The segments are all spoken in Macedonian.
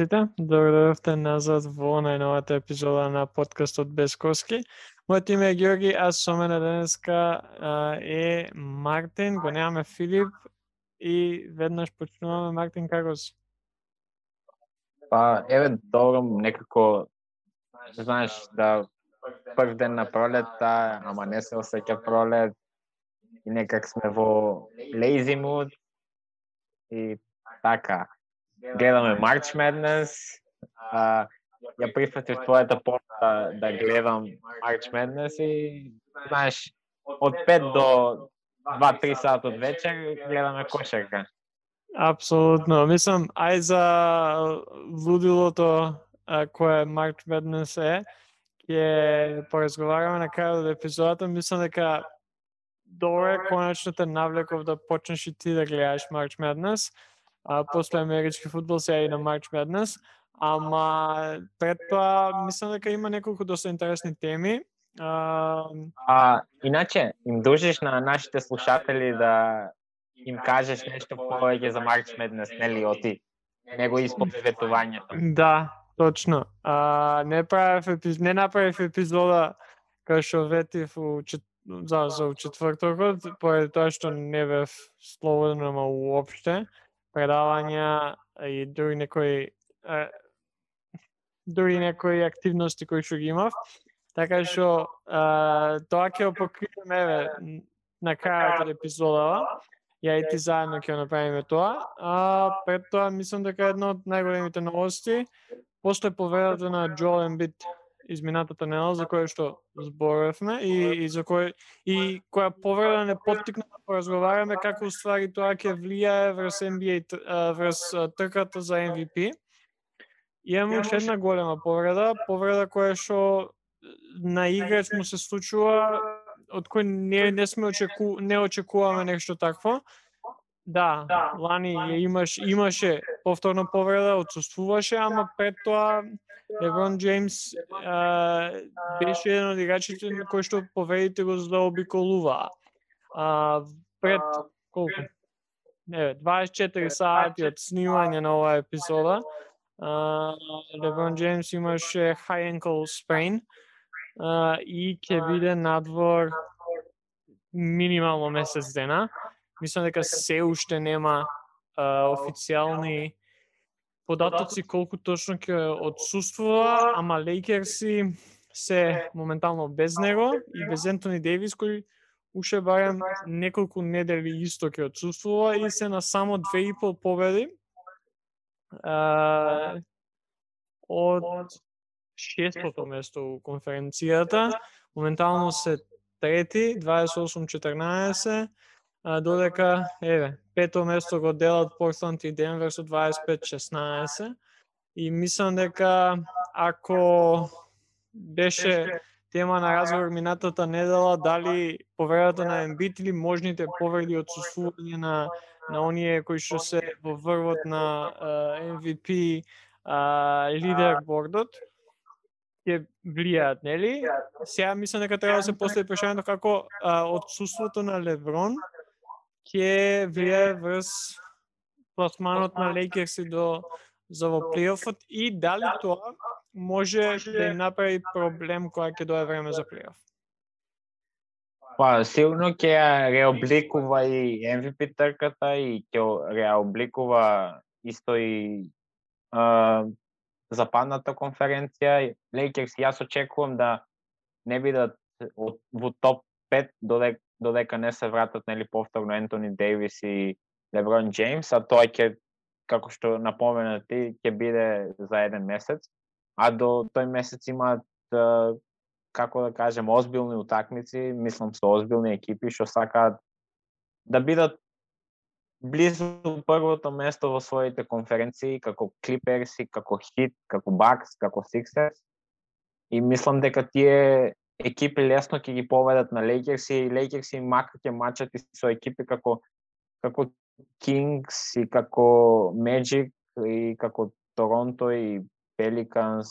сите. Добро да назад во најновата епизода на подкастот Без Коски. Мојот име е Георги, а со мене денеска е Мартин, го немаме Филип и веднаш почнуваме Мартин како си? Па, еве, добро, некако, знаеш, да прв ден на пролета, ама не се осеќа пролет, и некак сме во lazy mood, и така гледаме March Madness. А, ја прифатив твојата порта да гледам March Madness и знаеш од 5 до 2-3 сата од вечер гледаме кошарка. Апсолутно. Мислам, ај за лудилото кое March Madness е, ќе поразговараме на крајот од епизодата. Мислам дека добре конечно те навлеков да почнеш и ти да гледаш March Madness а, после амерички фудбал сега и на March Madness. Ама пред тоа мислам дека има неколку доста интересни теми. А, а иначе им дужиш на нашите слушатели да им кажеш нешто повеќе за March Madness, нели оти него исповедувањето. Да, точно. А, не правев епиз... не направив епизода кај што ветив у чет... за, за четвртокот, поради тоа што не бев слободен, ама уопште предавања и дури некои дури некои активности кои што ги имав. Така што тоа ќе го покриеме еве на крајот од епизодава. Ја и ти заедно ќе направиме тоа. А пред тоа мислам дека една од најголемите новости после поверата на Joel Embiid изминатата недела за која што зборевме и, и за кој и која повреда не поттикна да поразговараме како уствари тоа ќе влијае врз NBA врз трката за MVP. Имаме уште една голема повреда, повреда која што на играч му се случува од кој не не сме очеку не очекуваме нешто такво. Да, лани ја имаш имаше повторна повреда, отсуствуваше, ама пред тоа Леброн Джеймс а, беше еден од играчите кој што повредите го заобиколува. А, пред колку? Не, 24 сати од снимање на оваа епизода, а, Леброн Джеймс имаше high ankle sprain а, и ќе биде надвор минимално месец дена. Мислам дека се уште нема а, официјални податоци колку точно ќе отсуствува, ама Лейкерси се моментално без него и без Ентони Дейвис кој уште барем неколку недели исто ќе отсуствува и се на само две и пол победи а, од шестото место у конференцијата. Моментално се трети, 28-14, додека, еве, пето место го делат Портланд и Денвер со 25-16. И мислам дека ако беше тема на разговор минатата недела дали повредата на Ембит или можните повреди од сусување на на оние кои што се во врвот на uh, MVP uh, лидербордот ќе влијаат, нели? Сега мислам дека треба да се постави прашањето како uh, отсуството на Леброн ќе влие врз пласманот на Лейкерси до за во плейофот и дали тоа може да им направи проблем кога ќе дое време за плейоф? Па, силно ќе ја реобликува и MVP трката и ќе реобликува исто и а, западната конференција. Лейкерс јас очекувам да не бидат во топ 5 додека додека не се вратат нели повторно Ентони Дейвис и Леброн Джеймс, а тоа ќе како што напомена ти ќе биде за еден месец, а до тој месец имаат како да кажем озбилни утакмици, мислам со озбилни екипи што сакаат да бидат близу првото место во своите конференции, како Клиперси, како Хит, како Бакс, како Сиксерс. И мислам дека тие екипи лесно ќе ги поведат на Лейкерс и Лейкерс и мака ќе мачат и со екипи како како Кингс и како Magic и како Торонто и Пеликанс.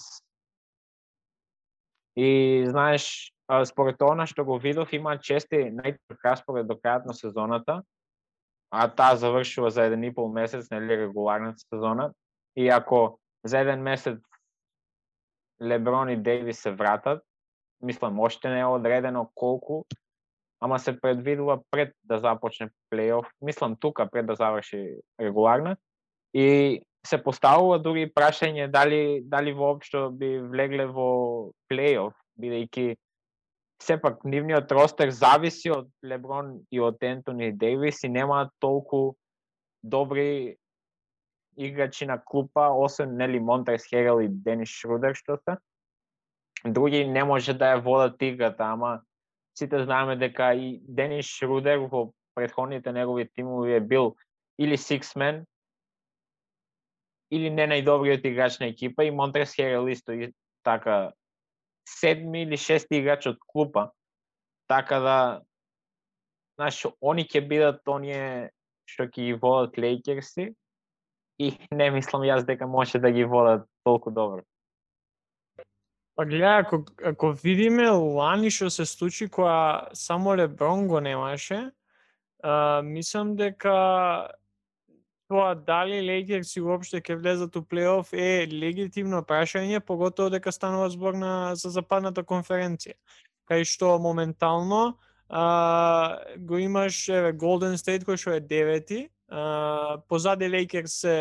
И знаеш, според тоа што го видов има чести најтрка според до крајот на сезоната, а таа завршува за еден и пол месец, нели регуларната сезона. И ако за еден месец Леброн и Дейвис се вратат. Мислам, още не е одредено колку, ама се предвидува пред да започне плейоф. Мислам тука пред да заврши регуларна. И се поставува дури прашање дали дали воопшто би влегле во плейоф, бидејќи сепак нивниот ростер зависи од Леброн и од Ентони Дейвис и нема толку добри играчи на клупа, освен нели Монтрес Херел и Денис Шрудер што се. Други не може да ја водат играта, ама сите знаеме дека и Денис Шрудер во предходните негови тимови е бил или сиксмен, или не најдобриот играч на екипа и Монтрес Херел исто и така седми или шести играч од клупа. Така да знаеш, они ќе бидат оние што ќе ги водат Лейкерси и не мислам јас дека може да ги водат толку добро. Па гледа, ако, ако видиме лани што се случи која само Леброн го немаше, а, мислам дека тоа дали Лейкерс и уопште ќе влезат у плейоф е легитимно прашање, поготово дека станува збор на за западната конференција. Кај што моментално а, го имаш еве Golden State кој што е девети, позади Лейкерс се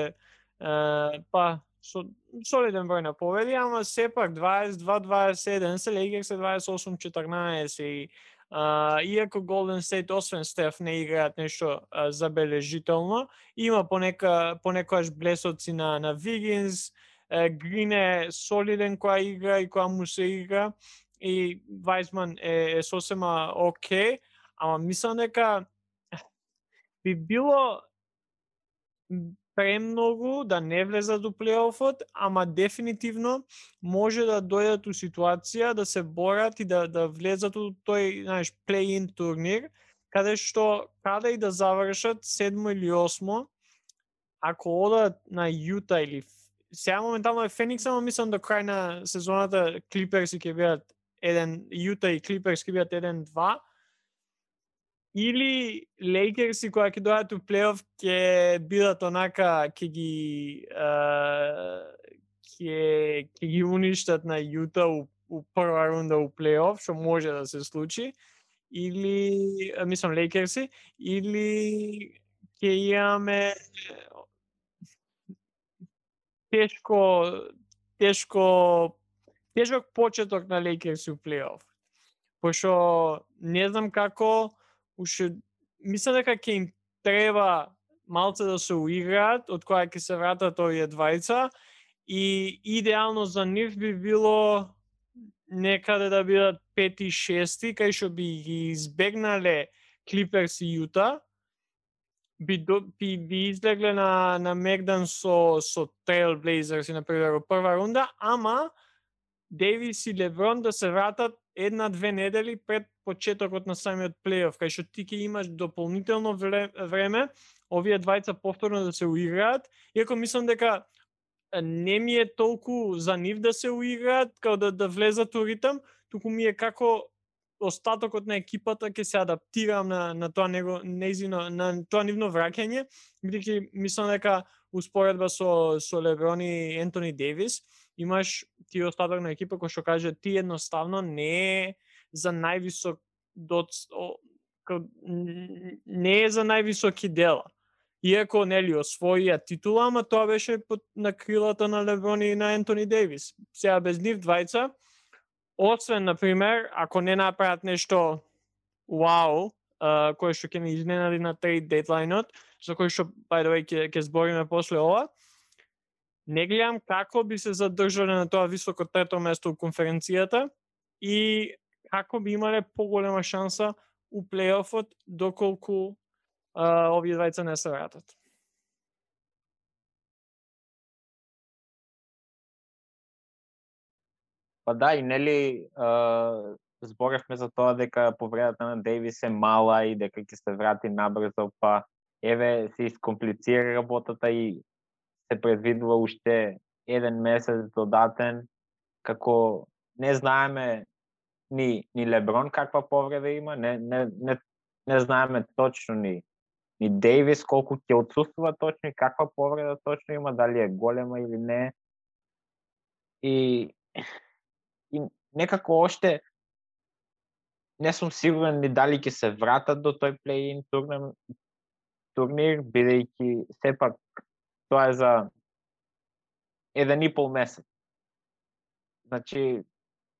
па со солиден број на победи, ама сепак 22-21 се Лейкерс се 28-14 и а, иако Golden State освен Стеф не играат нешто а, забележително, има понека понекогаш блесоци на на Вигинс, Грин е солиден која игра и која му се игра и Вайсман е, е сосема окей, ама мислам дека би било премногу да не влезат до плейофот, ама дефинитивно може да дојдат у ситуација да се борат и да да влезат у тој, знаеш, плей-ин турнир, каде што каде и да завршат седмо или осмо, ако одат на Јута или сега моментално е Феникс, ама мислам до крај на сезоната Клиперси ќе бидат еден Јута и Клиперс ќе бидат 1-2 или Лейкерси која ќе дојдат у плейоф ќе бидат онака ќе ги ќе ќе ги уништат на Јута у, у прва рунда у плейоф, што може да се случи, или мислам Лейкерси, или ќе имаме тешко тешко тежок почеток на Лейкерси у плейоф. Пошто не знам како уште мислам дека ќе им треба малце да се уиграат, од која ќе се вратат овие двајца и идеално за нив би било некаде да бидат пети шести, кај што би ги избегнале Клиперс и Јута, би, до, би, би излегле на, на Мегдан со, со Trailblazers и на во прва рунда, ама Дейвис и Леброн да се вратат една-две недели пред почетокот на самиот плейоф, кај што ти ќе имаш дополнително време овие двајца повторно да се уиграат, иако мислам дека не ми е толку за нив да се уиграат, као да, да влезат у ритм, туку ми е како остатокот на екипата ќе се адаптирам на, на тоа него неизино на тоа нивно враќање, бидејќи мислам дека успоредба со со Леброн и Ентони Девис, имаш ти остаток на екипа кој што каже ти едноставно не е за највисок доц, не е за највисоки дела. Иако нели освоија титула, ама тоа беше под на крилата на Леброн и на Ентони Дейвис. Сега без нив двајца, освен на пример, ако не направат нешто вау, uh, кое што ќе ни изненади на трейд дедлайнот, за кој што by the way ќе ќе збориме после ова, не гледам како би се задржале на тоа високо трето место у конференцијата и како би имале поголема шанса у плейофот доколку а, овие двајца не се вратат. Па да, и нели зборевме за тоа дека повредата на Дейвис е мала и дека ќе се врати набрзо, па еве се искомплицира работата и се предвидува уште еден месец додатен, како не знаеме ни, ни Леброн каква повреда има, не, не, не, не знаеме точно ни, ни Дейвис колку ќе отсуствува точно и каква повреда точно има, дали е голема или не. И, и некако оште не сум сигурен ни дали ќе се вратат до тој плей-ин турнир, турнир бидејќи сепак тоа е за еден и пол месец. Значи,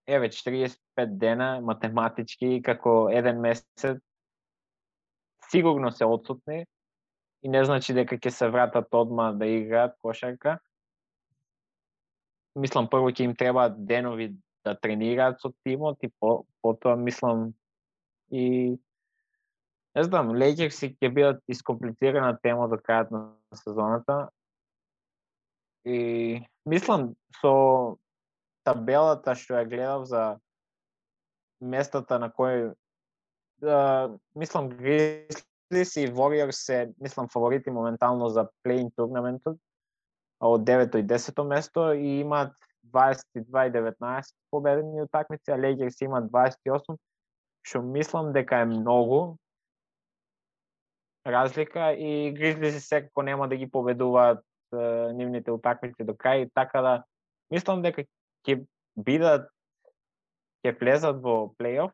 еве 45 дена математички како еден месец сигурно се отсутни и не значи дека ќе се вратат одма да играат кошарка. Мислам прво ќе им треба денови да тренираат со тимот и по, потоа мислам и не знам, Лейкерси ќе бидат искомплицирана тема до крајот на сезоната. И мислам со табелата што ја гледав за местата на кои да, мислам Гризлис и Warriors се мислам фаворити моментално за плейн турнаментот од 9 и 10 место и имаат 22 и 19 победени утакмици, а Lakers имаат 28, што мислам дека е многу разлика и Гризлис секако нема да ги победуваат нивните утакмици до крај, така да мислам дека ќе бидат ќе влезат во плейоф,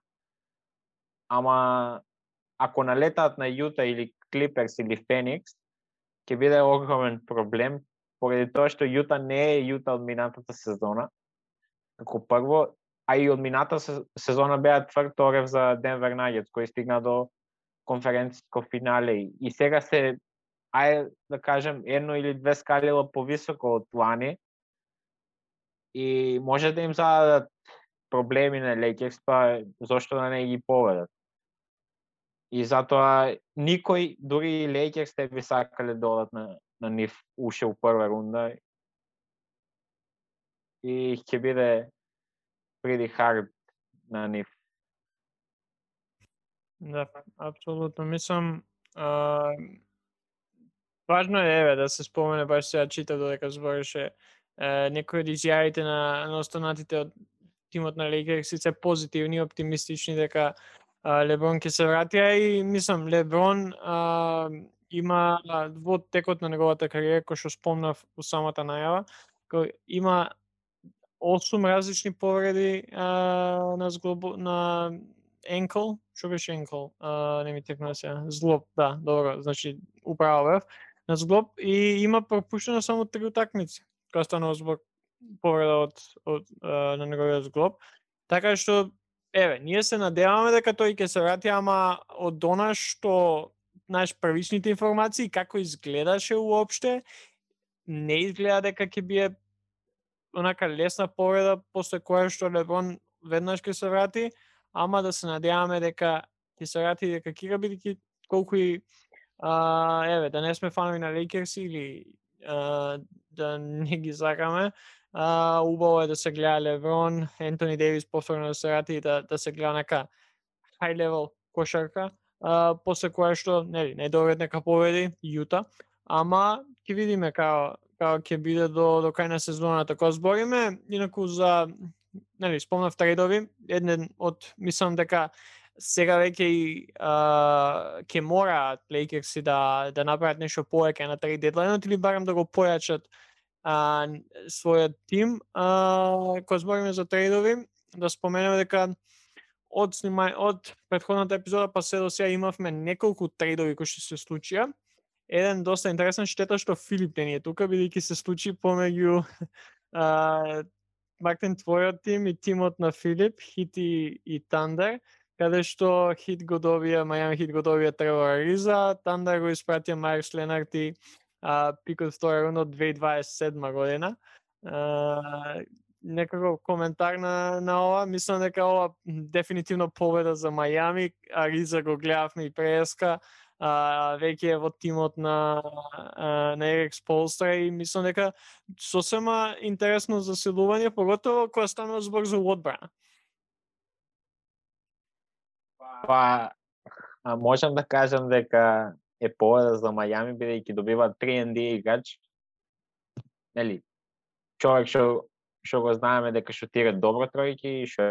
ама ако налетаат на Јута или Клиперс или Феникс, ќе биде огромен проблем поради тоа што Јута не е Јута од минатата сезона. Како прво, а и од минатата сезона беа тврд орев за Денвер Нагетс, кој стигна до конференцијско финале и сега се ај да кажем едно или две скалила повисоко од лани и може да им зададат проблеми на Lakers, па зошто да не ги поведат. И затоа никој, дури и Lakers, те би сакале да одат на, на нив уште у прва рунда. И ќе биде преди hard на нив. Да, апсолутно. Мислам, а, важно е еве да се спомене баш сега читав додека збореше некои од изјавите на, на останатите од тимот на Лейкерс се позитивни, оптимистични дека а, Леброн ќе се врати, а и мислам Леброн а, има во текот на неговата кариера кој што спомнав во самата најава, кој има осум различни повреди а, на зглобо, на енкл, што беше енкл, а, не ми текна да се, зглоб, да, добро, значи управо бев, на зглоб и има пропуштено само три утакмици која станува збор повреда од, од а, на неговиот зглоб. Така што еве, ние се надеваме дека тој ќе се врати, ама од она што знаеш првичните информации како изгледаше уопште, не изгледа дека ќе бие онака лесна повреда после која што Леброн веднаш ќе се врати, ама да се надеваме дека ќе се врати дека Кира бидејќи колку и а, еве да не сме фанови на Лейкерс или да не ги сакаме. А, убаво е да се гледа Леврон, Ентони Дейвис повторно да се рати и да, да се гледа нека high level кошарка, а, после која што, нели, не довед нека победи Јута, ама ќе видиме како како ќе биде до до крај на сезоната. Кога збориме инаку за нели спомнав трейдови, еден од мислам дека сега веќе и ќе мораат Лейкерси да да направат нешто повеќе на трейд дедлајнот или барем да го појачат а, својот тим. А, кога збориме за трейдови, да споменеме дека од снимај од претходната епизода па се до сега имавме неколку трейдови кои што се случија. Еден доста интересен штета што Филип не е тука бидејќи се случи помеѓу Мартин твојот тим и тимот на Филип, Хити и Тандер каде што хит го добија, Мајами хит го добија Тревор Риза, Танда го испратија Маркс и а, пикот втора рунда од 2027 година. А, некако коментар на, на ова, мислам дека ова дефинитивно победа за Мајами, Ариза го гледавме и преска, а, веќе е во тимот на, а, на Ерик Сполстра и мислам дека сосема интересно засилување, поготово кога станува збор за одбрана. Па, а можам да кажам дека е победа за Мајами бидејќи добива 3 NBA играч. Нели? Човек што што го знаеме дека шутира добро тројки и што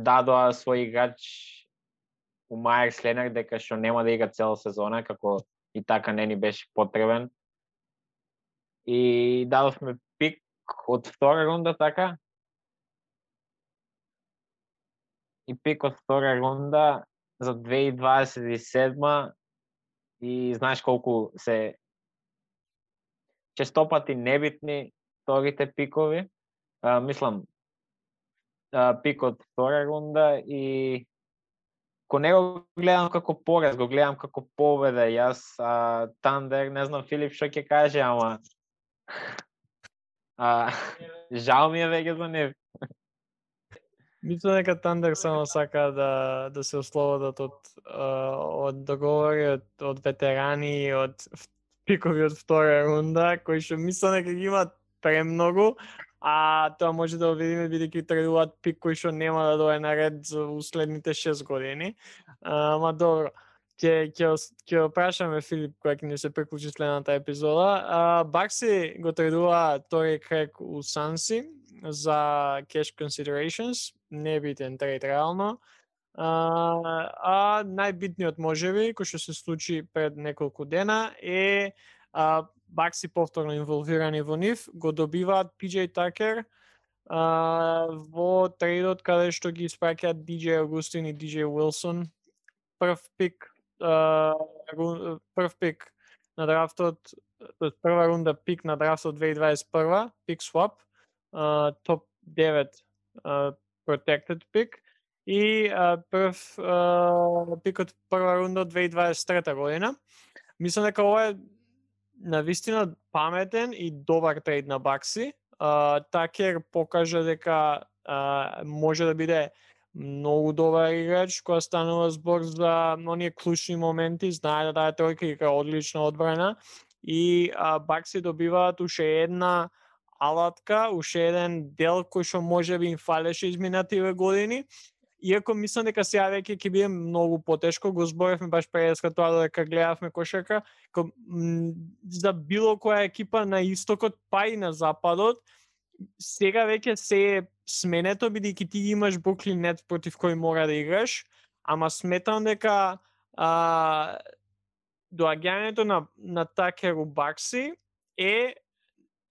дадоа свој играч у Мајер Сленер дека што нема да игра цела сезона, како и така не ни беше потребен. И дадовме пик од втора рунда, така? И пик од втора рунда за 2027 и знаеш колку се честопати небитни вторите пикови. А, мислам, а, пик од втора рунда и ко не го гледам како порез, го гледам како победа. Јас а, Тандер, не знам Филип што ќе каже, ама а, жал ми е веќе за нив. Мислам дека Тандер само сака да да се ослободат од од договори од, од ветерани од пикови од втора рунда кои што мислам дека ги имаат премногу, а тоа може да видиме бидејќи тредуваат пик кој што нема да дое на ред за уследните 6 години. Ама добро, ќе ќе ќе прашаме Филип кој ќе ни се приклучи следната епизода. А, Бакси го тредува Тори Крек у Санси за cash considerations, не битен трейд реално. А, а најбитниот можеби кој што се случи пред неколку дена е а, Бакси повторно инволвирани во нив, го добиваат PJ Tucker во трейдот каде што ги испраќаат DJ Агустин и DJ Wilson прв пик а, прв пик на драфтот прва рунда пик на драфтот 2021 пик swap uh, топ 9 uh, protected пик и uh, прв uh, пик од прва рунда 2023 година. Мислам дека ова е на вистина паметен и добар трейд на Бакси. Uh, Такер покажа дека uh, може да биде многу добар играч кој станува збор за оние клучни моменти, знае да даде тројка и одлична одбрана и а, Бакси добиваат уште една алатка, уште еден дел кој што може би им фалеше изминативе години. Иако мислам дека сега веќе ќе биде многу потешко, го зборевме баш преска тоа дека гледавме кошарка, ко, за било која екипа на истокот па и на западот, сега веќе се е сменето бидејќи ти имаш Бруклин Нет против кој мора да играш, ама сметам дека а, доаѓањето на на Такеру Бакси е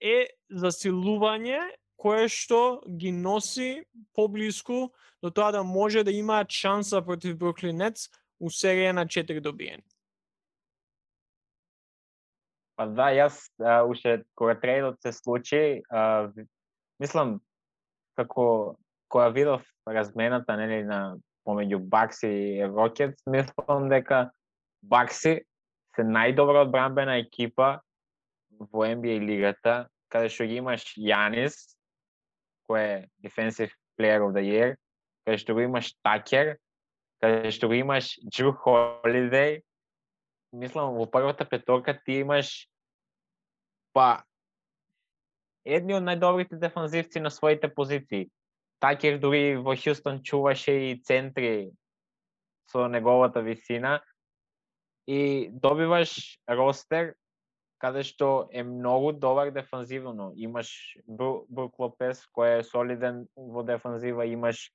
е засилување кое што ги носи поблиску до тоа да може да имаат шанса против Бруклин Нетс у серија на 4 добиени. Па да, јас а, уште кога трейдот се случи, а, мислам како кога видов размената нели на помеѓу Бакси и Рокетс, мислам дека Бакси се најдобра одбранбена екипа во NBA лигата, каде што ги имаш Јанис, кој е Defensive Player of the Year, каде што го имаш Такер, каде што го имаш Джу Холидей, мислам во првата петорка ти имаш па едни од најдобрите дефанзивци на своите позиции. Такер дури во Хјустон чуваше и центри со неговата висина и добиваш ростер каде што е многу добар дефанзивно. Имаш Брук Лопес кој е солиден во дефанзива, имаш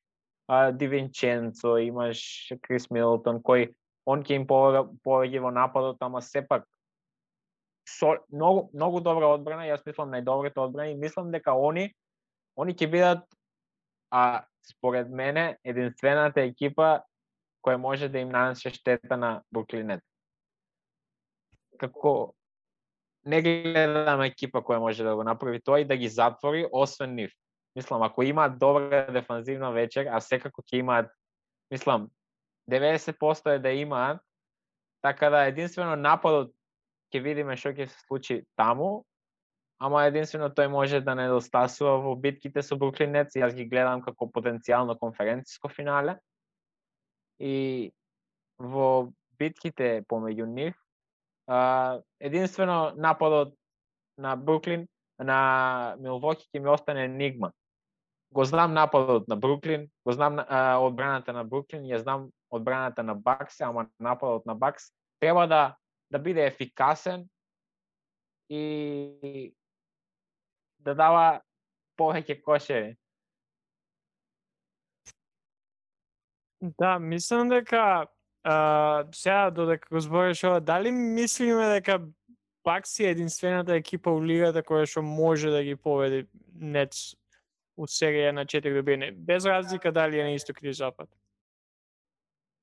а, Дивинченцо, имаш Крис Милтон кој он ќе им повеќе во нападот, ама сепак со, многу многу добра одбрана, јас мислам најдобра одбрана и мислам дека они они ќе бидат а според мене единствената екипа која може да им нанесе штета на Бруклинет. Како не гледам екипа која може да го направи тоа и да ги затвори, освен нив. Мислам, ако имаат добра дефанзивна вечер, а секако ќе имаат, мислам, 90% е да имаат, така да единствено нападот ќе видиме што ќе се случи таму, ама единствено тој може да недостасува во битките со Бруклин Нетс, јас ги гледам како потенцијално конференциско финале. И во битките помеѓу нив, единствено нападот на Бруклин, на Милвоки ќе ми остане енигма. Го знам нападот на Бруклин, го знам а, одбраната на Бруклин, ја знам одбраната на Бакс, ама нападот на Бакс треба да да биде ефикасен и да дава повеќе кошеви. Да, мислам дека а, сега додека го збориш ова, дали мислиме дека Бакси е единствената екипа у лигата која што може да ги победи Нец у серија на 4 добиени, без разлика дали е на исток или запад.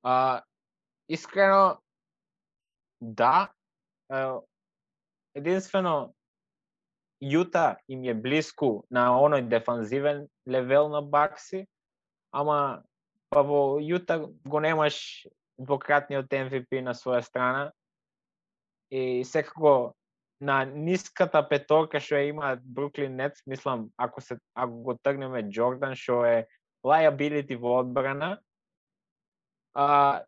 А, искрено, да. Единствено, Јута им е блиску на оној дефанзивен левел на Бакси, ама па во Јута го немаш двократниот MVP на своја страна и секако на ниската петорка што ја има Бруклин Нетс, мислам, ако се ако го тргнеме Джордан што е liability во одбрана, а,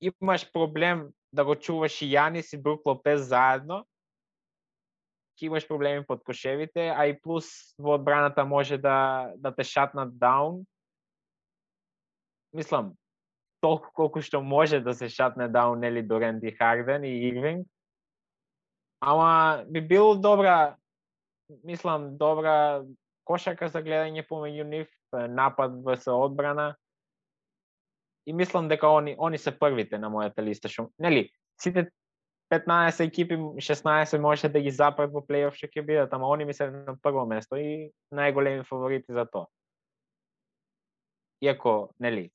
имаш проблем да го чуваш и Јанис и Брук Лопес заедно, ќе имаш проблеми под кошевите, а и плюс во одбраната може да, да те шатнат даун. Мислам, толку колку што може да се шатне даун нели до Ренди Харден и Ирвинг. Ама би било добра, мислам, добра кошака за гледање помеѓу нив, напад вс одбрана. И мислам дека они они се првите на мојата листа што нели сите 15 екипи, 16 може да ги запрат во плейоф што ќе бидат, ама они ми се на прво место и најголеми фаворити за тоа. Иако, нели,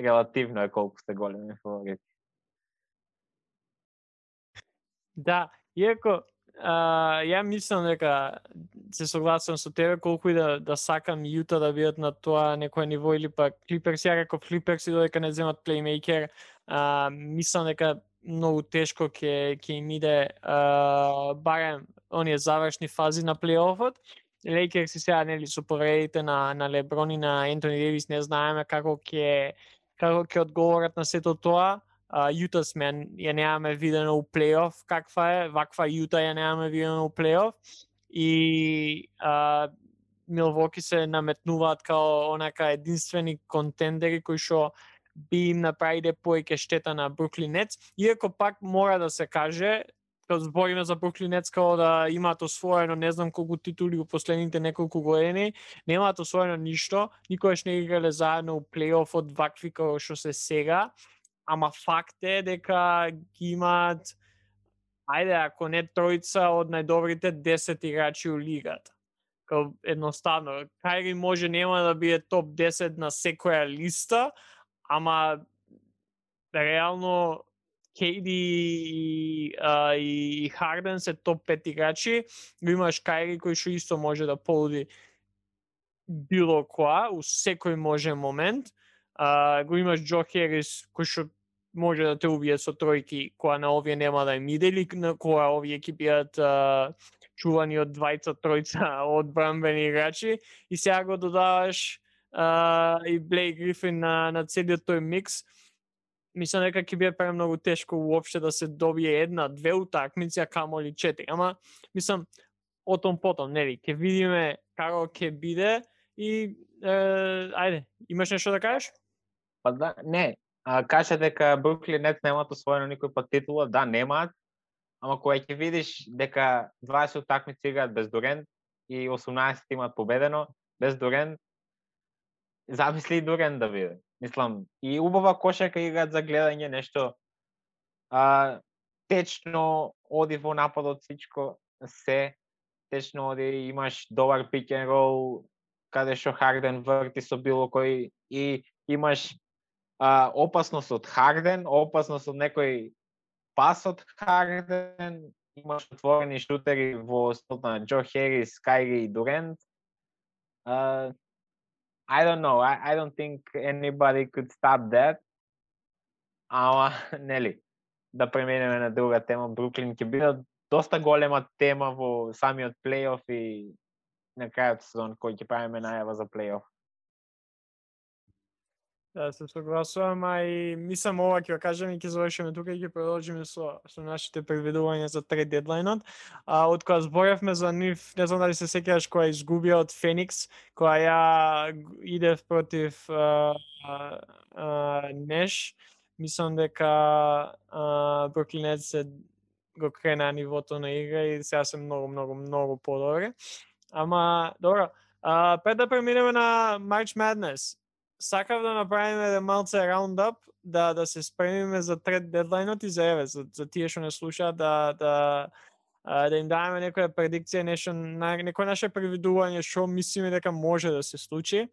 релативно е колку сте големи фаворити. Да, иако а, ја мислам дека се согласувам со тебе колку и да да сакам Јута да бидат на тоа некој ниво или па Клиперс ја реков Клиперс и додека не земат плеймейкер, а, мислам дека многу тешко ќе ќе им иде а, барем оние завршни фази на плейофот. Лейкерс и сега нели со повредите на на Леброн и на Ентони Девис не знаеме како ќе како ќе одговорат на сето тоа. Јута сме ја немаме видено у плейоф каква е, ваква Јута ја немаме видено у плейоф и а, Милвоки се наметнуваат као онака единствени контендери кои што би им направиле поеќе штета на Бруклин Нетс, иако пак мора да се каже, кога збориме за Бруклин Нетс као да имаат освоено не знам колку титули во последните неколку години, немаат освоено ништо, никогаш не играле заедно у плейофот вакви како што се сега, ама факт е дека ги имаат ајде ако не тројца од најдобрите 10 играчи у лигата. Као едноставно, Кайри може нема да биде топ 10 на секоја листа, ама реално Кейди и, а, и Харден се топ 5 играчи, го имаш Кайри кој што исто може да полуди било која, у секој може момент. А, го имаш Джо Херис кој што може да те убие со тројки која на овие нема да им иде или на која овие ќе бидат чувани од двајца тројца од брамбени играчи и сега го додаваш а, и Блейк Грифин на, на целиот тој микс, мислам дека ќе биде премногу тешко уопште да се добие една, две утакмици, а камоли четири. Ама, мислам, отом потом, нели, ќе видиме како ќе биде и е, ајде, имаш нешто да кажеш? Па да, не, а, каже дека Бруклин Нетс немаат освоено никој пат титула, да, немаат, ама кога ќе видиш дека 20 утакмици играат без Дорент и 18 имаат победено, без Дорент, замисли Дурен да биде. Мислам, и убава кошака играат за гледање, нешто а, течно оди во нападот всичко, се, течно оди, имаш добар пик and рол, каде што Харден врти со било кој и имаш а, опасност од Харден, опасност од некој пас од Харден, имаш отворени шутери во стот на Джо Херис, Кайри и Дурент. А, I don't know. I, I don't think anybody could stop that. Ама, нели, да преминеме на друга тема, Бруклин ќе биде доста голема тема во самиот плейоф и на крајот сезон кој ќе правиме најава за плейоф. Да, се согласувам, а и мислам ова ќе кажеме и ќе завршиме тука и ќе продолжиме со, со нашите предвидувања за трет дедлайнот. А, од кога зборевме за нив, не знам дали се сеќаваш која изгубија од Феникс, која ја идев против а, а, а, Неш, мислам дека Бруклинец се го крена нивото на игра и сега се многу, многу, многу подобри. Ама, добро, а, пред да преминеме на March Madness, сакав да направиме да малце раундап, да да се спремиме за трет дедлајнот и за еве за, за тие што не слушаат да да да им даваме некоја предикција, нешто некој наше превидување што мислиме дека може да се случи.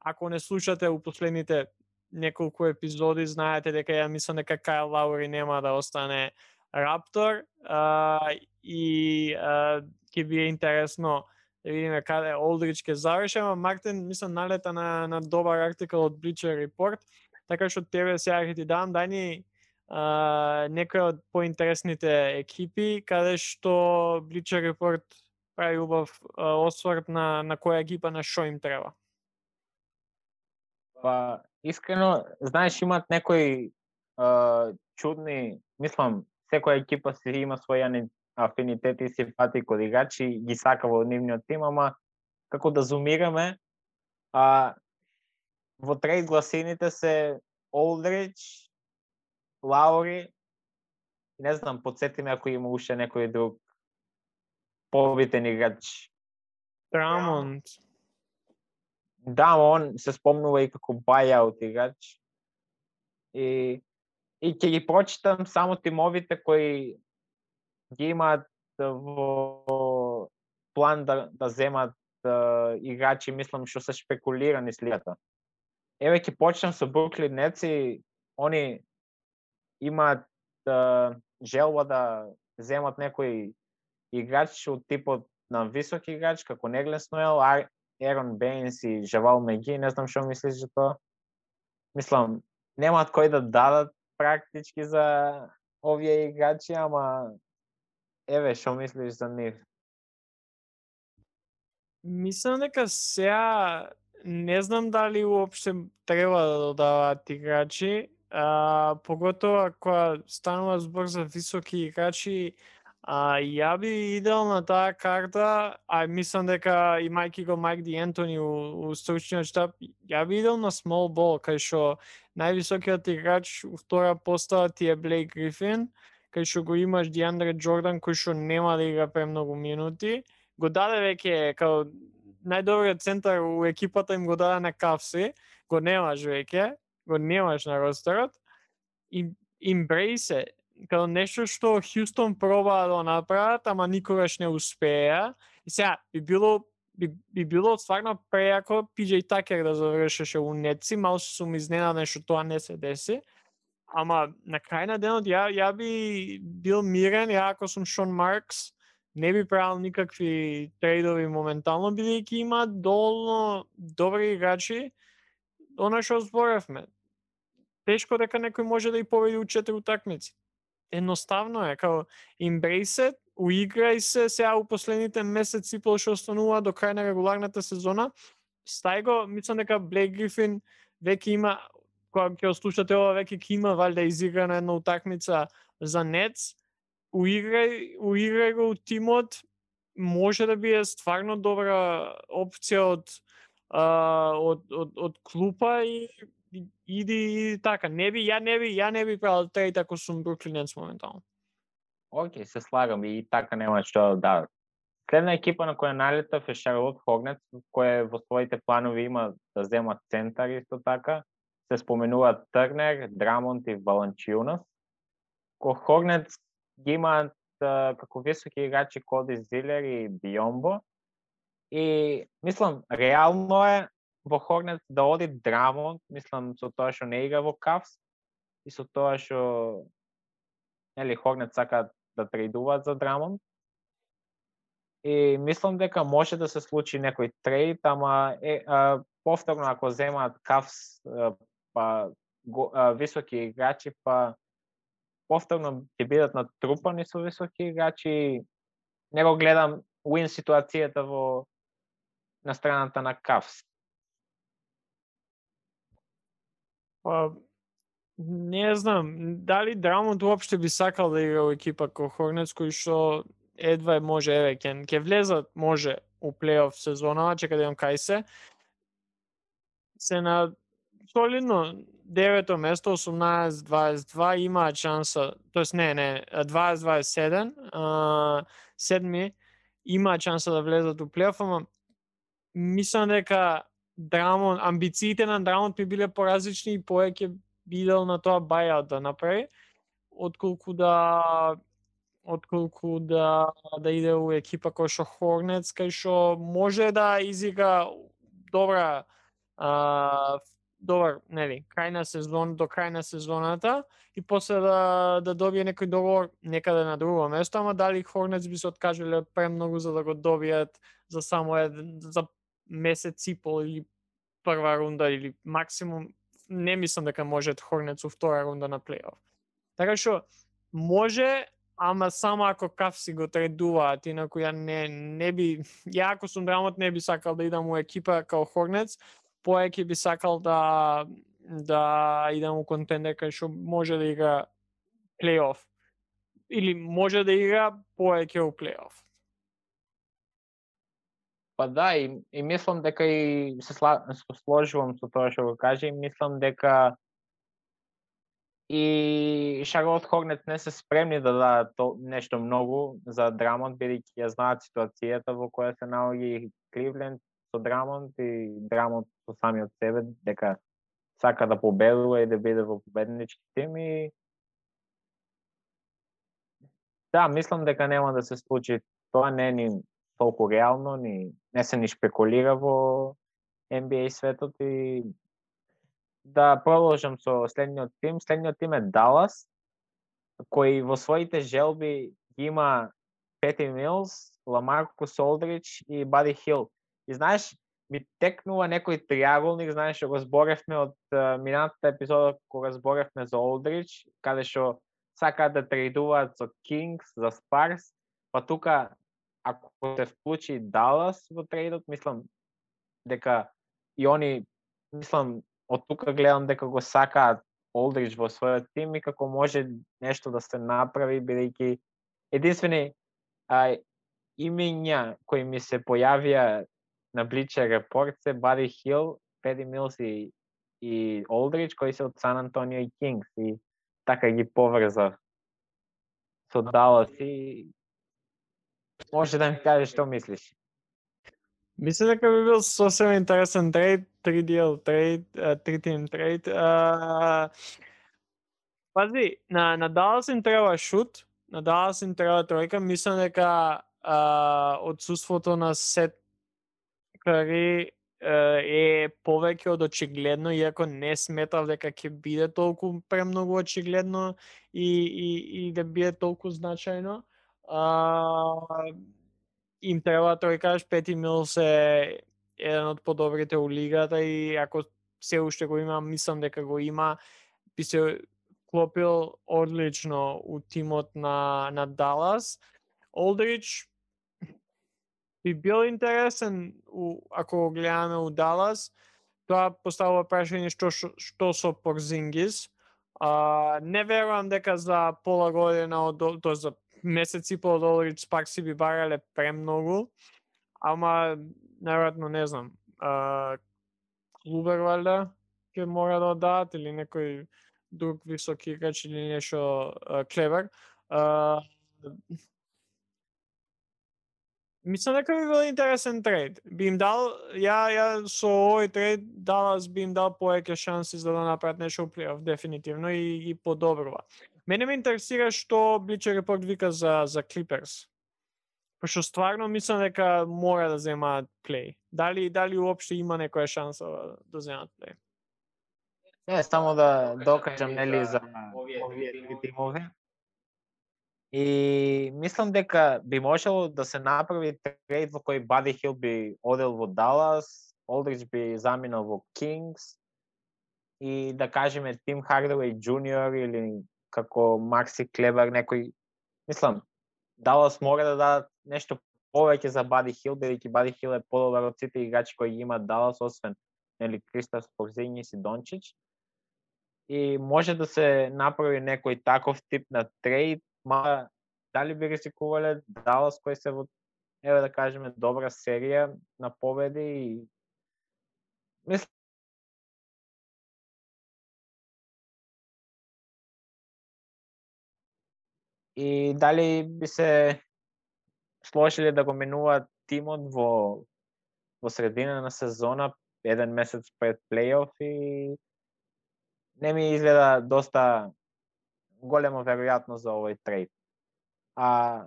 Ако не слушате у последните неколку епизоди, знаете дека ја мислам дека Кайл Лаури нема да остане Раптор а, и ќе би е интересно да видиме каде Олдрич ќе заврши, ама Мартин мислам налета на на добар артикал од Bleacher Report, така што тебе сега ќе ти дам дај ни а, некои од поинтересните екипи каде што Bleacher Report прави убав осврт на на која екипа на што им треба. Па, искрено, знаеш, имат некои чудни, мислам, секоја екипа си има своја афинитети и симпатии код играчи, ги сака во нивниот тим, ама како да зумираме, а, во трейд гласините се Олдрич, Лаури, не знам, подсетиме ако има уште некој друг побитен играч. Драмонд. Да, он се спомнува и како buyout играч. И и ќе ги прочитам само тимовите кои ги имаат во план да да земат е, играчи, мислам што се спекулирани слијата. Еве ќе почнам со Бруклин неци, они имаат е, желба да земат некој играч од типот на висок играч, како Неглес Ноел, Ерон Бейнс и Жавал Меги, не знам што мислиш за тоа. Мислам, немаат кој да дадат практички за овие играчи, ама еве што мислиш за нив? Мислам дека сега не знам дали уопште треба да додаваат играчи, а, поготово ако станува збор за високи играчи, а, ја би идел на таа карта, а мислам дека имајќи го Майк Ди Ентони у, у стручниот штаб, ја би идел на small ball, кај што највисокиот играч у втора постава ти е Блейк Грифин, кај што го имаш Диандре Джордан кој што нема да игра премногу минути, го даде веќе као најдобриот центар у екипата им го даде на Кавси, го немаш веќе, го немаш на ростерот, и имбрейсе, као нешто што Хјустон проба да направат, ама никогаш не успеа. И сега, би било би, би било стварно прејако PJ Такер да завршеше у Неци, мал сум изненаден што тоа не се деси. Ама на крај на денот ја, ја би бил мирен, ја ако сум Шон Маркс, не би правил никакви трейдови моментално, бидејќи има доволно добри играчи, она што зборевме. Тешко дека некој може да и победи у четири утакмици едноставно е, као embrace it, уиграј се сега у последните месеци пол што останува до крај на регуларната сезона. Стај го, мислам дека Блейк Грифин веќе има кога ќе ослушате ова веќе ќе има валјда изиграна една утакмица за Нетс. Уиграј, уиграј го у тимот, може да биде стварно добра опција од од, од, од клупа и иди, и така. Не би, ја не би, ја не би правил трейд ако сум Бруклинец моментално. Океј, се слагам и така нема што да дадат. Следна екипа на која налетав е Шарлот Хорнет, која во своите планови има да земат центар исто така. Се споменуваат Трнер, Драмонт и Валанчиунас. Ко Хорнец ги имаат како високи играчи Коди Зилер и Биомбо. И мислам, реално е во Хорнец да оди Драмонт, мислам со тоа што не игра во Кавс и со тоа што нели Хорнет сака да трейдуваат за Драмонт. И мислам дека може да се случи некој трейд, ама е, а, повторно ако земаат Кавс па го, а, високи играчи, па повторно ќе бидат натрупани со високи играчи. Не го гледам уин ситуацијата во на страната на Кавс. Па, не знам, дали Драмонт уопште би сакал да игра во екипа ко Хорнец, кој што едва може, еве, ке, ке влезат, може, у плейоф сезона, чека да имам кај се. Се на солидно. Девето место, 18-22, има шанса, тоест не, не, 20-27, седми, има шанса да влезат у плейоф, ама мислам дека Драмон, амбициите на Драмон би биле поразлични и повеќе бидел на тоа buyout да направи, отколку да отколку да да иде у екипа кој што Хорнец, кај што може да изига добра а, добар, нели, крај на сезон до крај на сезоната и после да да добие некој договор некаде на друго место, ама дали Хорнец би се откажале од премногу за да го добијат за само еден за месец и пол или прва рунда или максимум не мислам дека може Хорнец у втора рунда на плейоф. Така што може, ама само ако Каф си го тредуваат, инаку ја не, не би, ја ако сум драмот не би сакал да идам у екипа као Хорнец, поеќе би сакал да да идам у контендер кај што може да игра плейоф. Или може да игра поеќе у плейоф. Па да, и, и мислам дека и се сложувам со тоа што го кажа и мислам дека и Шарлот Хорнет не се спремни да дадат то, нешто многу за Драмонт, бидејќи ја знаат ситуацијата во која се наоѓа Кливленд со Драмонт и Драмонт со самиот себе дека сака да победува и да биде во победнички тим и Да, мислам дека нема да се случи тоа не е ни толку реално, ни не се ни шпекулира во NBA светот и да продолжам со следниот тим. Следниот тим е Далас, кој во своите желби има Пети Милс, Ламарко Солдрич и Бади Хил. И знаеш, ми текнува некој триаголник, знаеш, го зборевме од uh, минатата епизода кога зборевме за Олдрич, каде што сакаат да трейдуваат со Кингс, за Спарс, па тука ако се вклучи Далас во трейдот, мислам дека и они, мислам, од тука гледам дека го сакаат Олдрич во својот тим и како може нешто да се направи, бидејќи единствени а, имења кои ми се појавија на Bleacher Report се Бади Хил, Педи Милс и, и Олдрич, кои се од Сан Антонио и Кингс и така ги поврзав со Далас и Може да ми кажеш што мислиш? Мислам дека би бил сосем интересен трейд, три дел трейд, 3-тим трейд. Пази, на, на Далас им треба шут, на Далас им треба тројка. Мислам дека одсуството на Сет Кари е повеќе од очигледно, иако не сметав дека ќе биде толку премногу очигледно и, и, и да биде толку значајно а, им треба тој кажеш Пети Милс е еден од подобрите у лигата и ако се уште го има, мислам дека го има, би се клопил одлично у тимот на, на Далас. Олдрич би бил интересен у, ако го гледаме у Далас. Тоа поставува прашање што, што со Порзингис. А, не верувам дека за пола година од тоа за месец и пол долари пак си би барале премногу, ама наверојатно не знам. А, клубер валда ќе мора да одат или некој друг висок играч или нешто клевер. А, Мислам дека би бил интересен трейд. Би им дал, ја, ја со овој трейд Далас би им дал поеќе шанси за да направат нешто у плейоф, дефинитивно, и, и подобрува. Мене ме интересира што Бличер Репорт вика за, за Клиперс. Пошто стварно мислам дека мора да земаат плей. Дали, дали уопште има некоја шанса да земаат плей? Не, само да докажам, нели, за овие овие тимови. И мислам дека би можело да се направи трейд во кој Бади Хил би одел во Далас, Олдридж би заминал во Кингс и да кажеме Тим Хардавей Джуниор или како Макси Клебер некој мислам Далас мора да дадат нешто повеќе за Бади Хил, бидејќи Бади Хил е подобар од сите играчи кои имаат Далас, освен нели Кристос Порзињис и Дончич. И може да се направи некој таков тип на трейд, ма дали би ризикувале Далас кој се во еве да кажеме добра серија на победи и мислам и дали би се сложиле да го минуваат тимот во во средина на сезона еден месец пред плейоф и не ми изгледа доста голема веројатност за овој трейд. А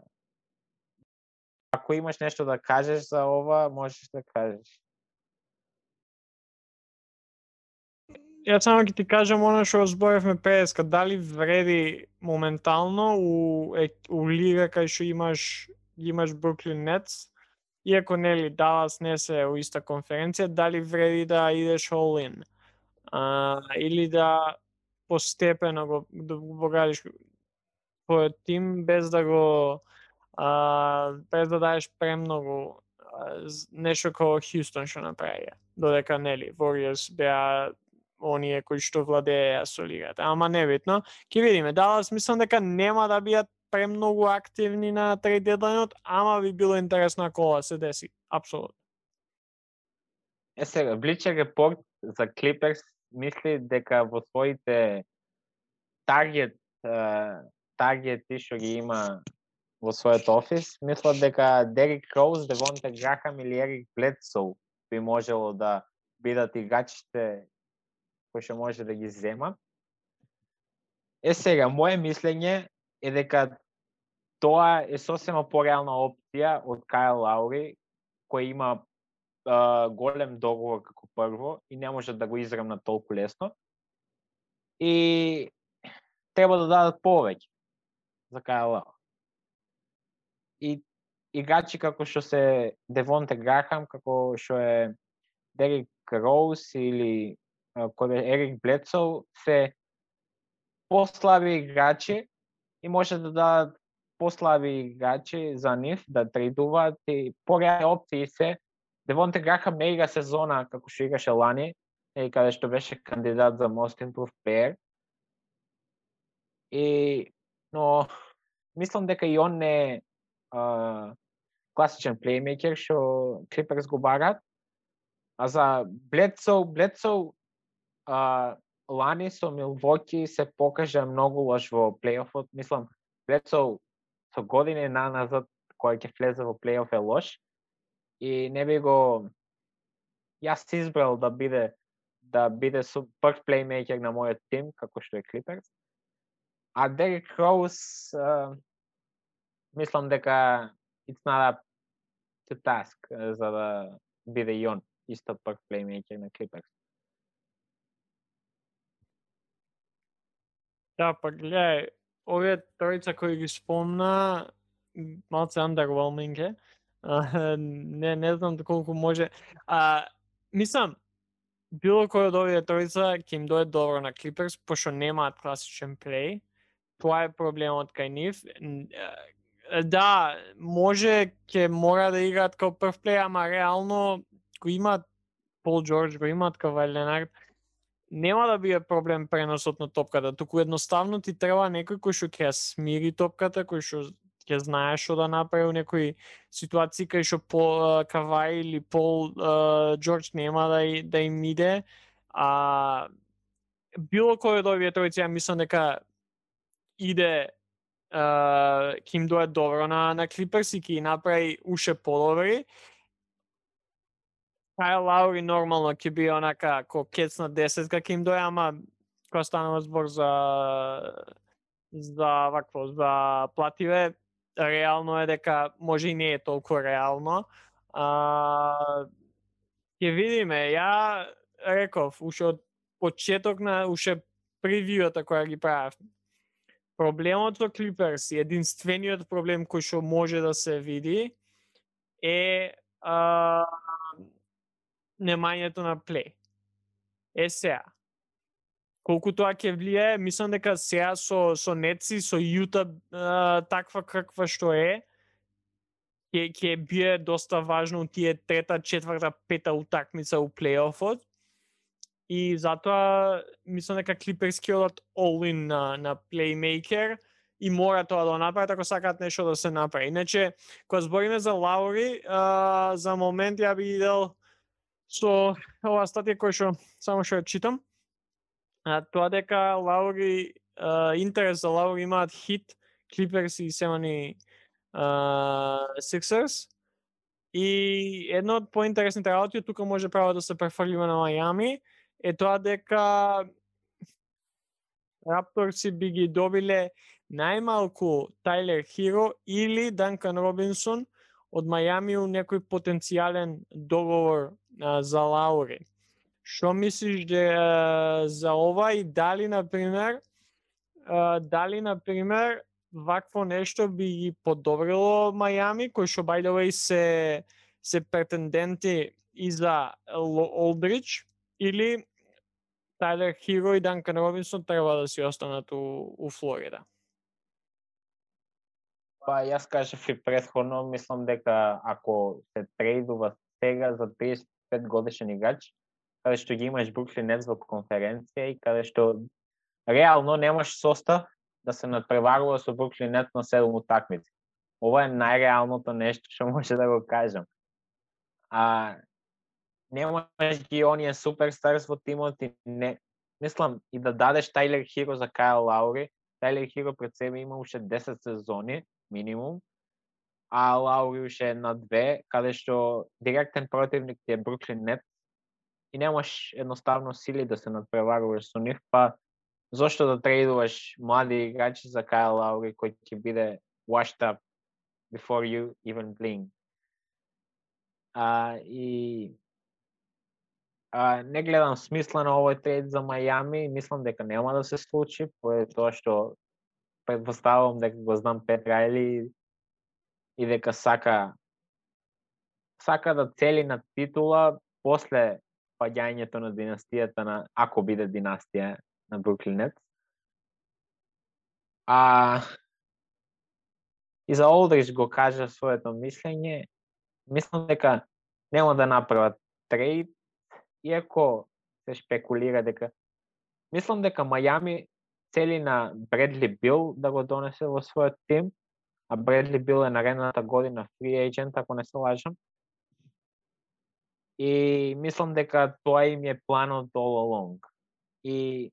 ако имаш нешто да кажеш за ова, можеш да кажеш. Ја само ќе ти кажам она што зборевме преска, дали вреди моментално у, у лига кај што имаш имаш Бруклин Нетс, иако нели Далас не се у иста конференција, дали вреди да идеш all in? А, или да постепено го да го твојот тим без да го а, без да даеш премногу нешто како Хјустон што направија. Додека нели Warriors беа оние кои што владееа со лигата. Ама небитно. Ќе видиме. Далас мислам дека нема да бидат премногу активни на трейд дедлайнот, ама би било интересно ако ова се деси. Апсолутно. Е сега, Bleacher Report за Clippers мисли дека во своите таргет таргети што ги има во својот офис, мислат дека Дерик Роуз, Девонте Грахам или Ерик Бледсоу би можело да бидат играчите кои што може да ги зема. Е сега, моје мислење е дека тоа е сосема пореална опција од Кайл Лаури, кој има а, голем договор како прво и не може да го израмна толку лесно. И треба да дадат повеќе за Кайл И играчи како што се Девонте Грахам, како што е Дерик Роуз или кој е Ерик Блецов, се послаби играчи и може да дадат послаби играчи за нив да трейдуваат и пореални опции се Девонте Грахам мега сезона како што играше лани, и каде што беше кандидат за Most Improved Player. И но мислам дека и он не е класичен плеймейкер што Клиперс го барат. А за Блецоу, Блецоу а, лани со Милвоки се покажа многу лош во плейофот. Мислам, Блецоу со години на назад кој ќе влезе во плейоф е лош и не би го јас избрал да биде да биде со прв плеймейкер на мојот тим како што е Клиперс. А Дерек Роуз мислам дека it's not up to task за да биде и он исто прв плеймейкер на Клиперс. Да, па гледај, овие тројца кои ги спомна, малце underwhelming е. А, не, не знам колку може. А, мислам, било кој од овие тројца ќе им дое добро на Клиперс, пошто немаат класичен плей. Тоа е проблемот кај нив. Да, може ќе мора да играат како прв плей, ама реално го имаат Пол Джордж, го имаат Кавај Ленард, нема да биде проблем преносот на топката, туку едноставно ти треба некој кој што ќе смири топката, кој што ќе знае што да направи у некои ситуации кај што по Кавај или Пол Джордж нема да да им иде. А било кој од овие тројци ја мислам дека иде ќе им дое добро на на Клиперс и ќе направи уше подобри. Кайл Лаури нормално ќе би онака ко кец на 10 ќе им доја, ама кога станува збор за за вакво за плативе, реално е дека може и не е толку реално. А, ќе видиме. Ја реков уште од почеток на уште превијата која ги правев. Проблемот со Clippers, единствениот проблем кој што може да се види е а, немањето на плей. Е сега. Колку тоа ќе влие, мислам дека сега со со Неци, со Јута таква каква што е, ќе ќе бие доста важно тие трета, четврта, пета утакмица у плейофот. И затоа мислам дека Клиперс ќе одат all in на на плеймейкер и мора тоа да направат ако сакаат нешто да се направи. Иначе, кога збориме за Лаури, а, за момент ја би идел со оваа статија која што само што ја читам, а, тоа дека Лаури а, интерес за Лаури имаат хит Клиперс и Семани Сиксерс. и едно од поинтересните работи тука може право да се префрлиме на Мајами е тоа дека Рапторси би ги добиле најмалку Тайлер Хиро или Данкан Робинсон од Мајами у некој потенцијален договор а, за Лаури. Што мислиш де, за ова и дали, на пример, дали, на пример, вакво нешто би ги подобрило Мајами, кој што by the way се се претенденти и за Олдрич или Тайлер Хиро и Данкан Робинсон треба да си останат у, у Флорида? Па јас кажав и предходно, мислам дека ако се трейдува сега за 35 годишен играч, каде што ги имаш Бруклин Нетс во конференција и каде што реално немаш состав да се надпреварува со Бруклин Нетс на 7 утакмици. Ова е најреалното нешто што може да го кажам. А немаш ги оние суперстарс во тимот и не мислам и да дадеш Тайлер Хиро за Кайл Лаури, Тайлер Хиро пред себе има уште 10 сезони минимум, а Лаури уште на две, каде што директен противник ти е Бруклин Нет и немаш едноставно сили да се надпреваруваш со нив, па зошто да трейдуваш млади играчи за Кайл Лаури кој ќе биде washed up before you even blink. А, и а, не гледам смисла на овој трейд за Мајами, мислам дека нема да се случи, поради тоа што предпоставувам дека го знам Пет Райли и дека сака сака да цели на титула после паѓањето на династијата на ако биде династија на Бруклин А и за Олдрич го кажа своето мислење, мислам дека нема да направат трейд иако се шпекулира дека мислам дека Мајами цели на Бредли Бил да го донесе во својот тим, а Бредли Бил е наредната година фри agent, ако не се лажам. И мислам дека тоа им е планот all along. И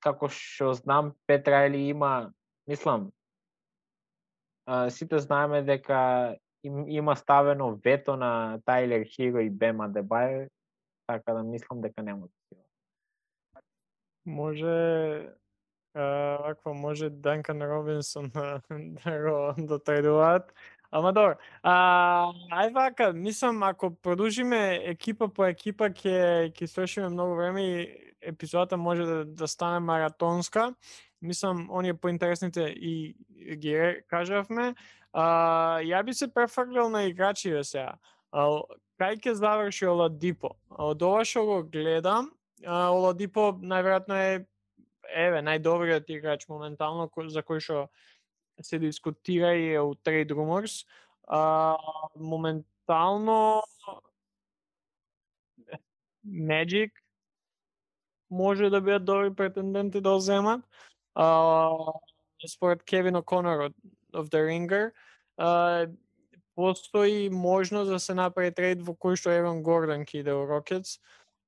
како што знам, Петрайли има, мислам, сите знаеме дека им, има ставено вето на Тайлер Хиро и Бема Дебајо така да мислам дека нема да такива. Може ваква може Данкан Робинсон да, да го дотрейдуваат. Ама добро. А, ај вака, мислам ако продолжиме екипа по екипа ќе ќе свршиме многу време и епизодата може да, да стане маратонска. Мислам оние поинтересните и ги кажавме. А, ја би се префрлил на играчи сега кај ќе заврши Оладипо? Од ова што го гледам, Оладипо најверојатно е еве најдобриот играч моментално за кој што се дискутира и е у Trade Rumors. А, моментално Magic може да бидат добри претенденти да земат. А, според Кевин О'Конор од of the Ringer, а, постои можност да се направи трейд во кој што Еван Гордон ќе иде во Рокетс,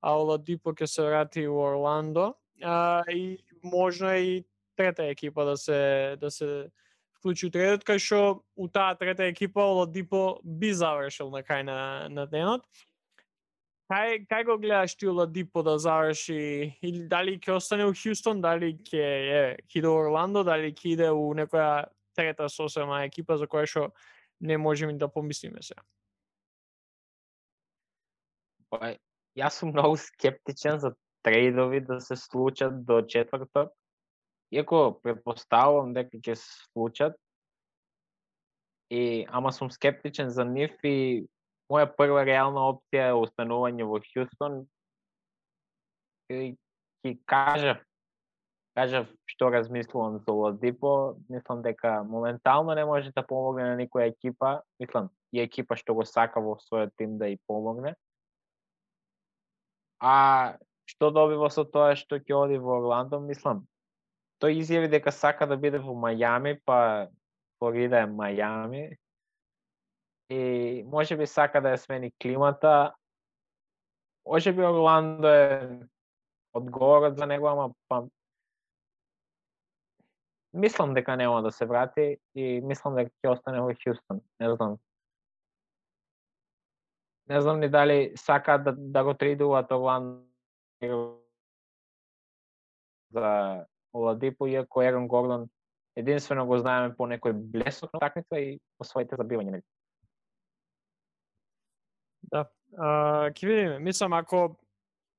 а Оладипо ќе се врати во Орландо. А, и можно и трета екипа да се да се вклучи у трейдот, кај што у таа трета екипа Оладипо би завршил на крај на, на денот. Кај, кај го гледаш ти Оладипо да заврши, или дали ќе остане у Хјустон, дали ќе е, иде Орландо, дали ќе иде у некоја трета сосема екипа за која што не можеме да помислиме се. Па, јас сум многу скептичен за трейдови да се случат до четврток. Иако предпоставувам дека ќе се случат, и ама сум скептичен за нив и моја прва реална опција е останување во Хјустон. И ќе кажа, кажа што размислувам за Ладипо, мислам дека моментално не може да помогне на никоја екипа, мислам и екипа што го сака во својот тим да и помогне. А што добива со тоа што ќе оди во Орландо, мислам, тој изјави дека сака да биде во Мајами, па Флорида е Мајами. И може би сака да ја смени климата. Може би Орландо е одговорот за него, ама па мислам дека нема да се врати и мислам дека ќе остане во Хјустон. Не знам. Не знам ни дали сака да, да го тридуваат Орландо за Оладипо, иако Ерон Гордон единствено го знаеме по некој блесок на такмица и по своите забивања. Да. А, ке видиме. Мислам, ако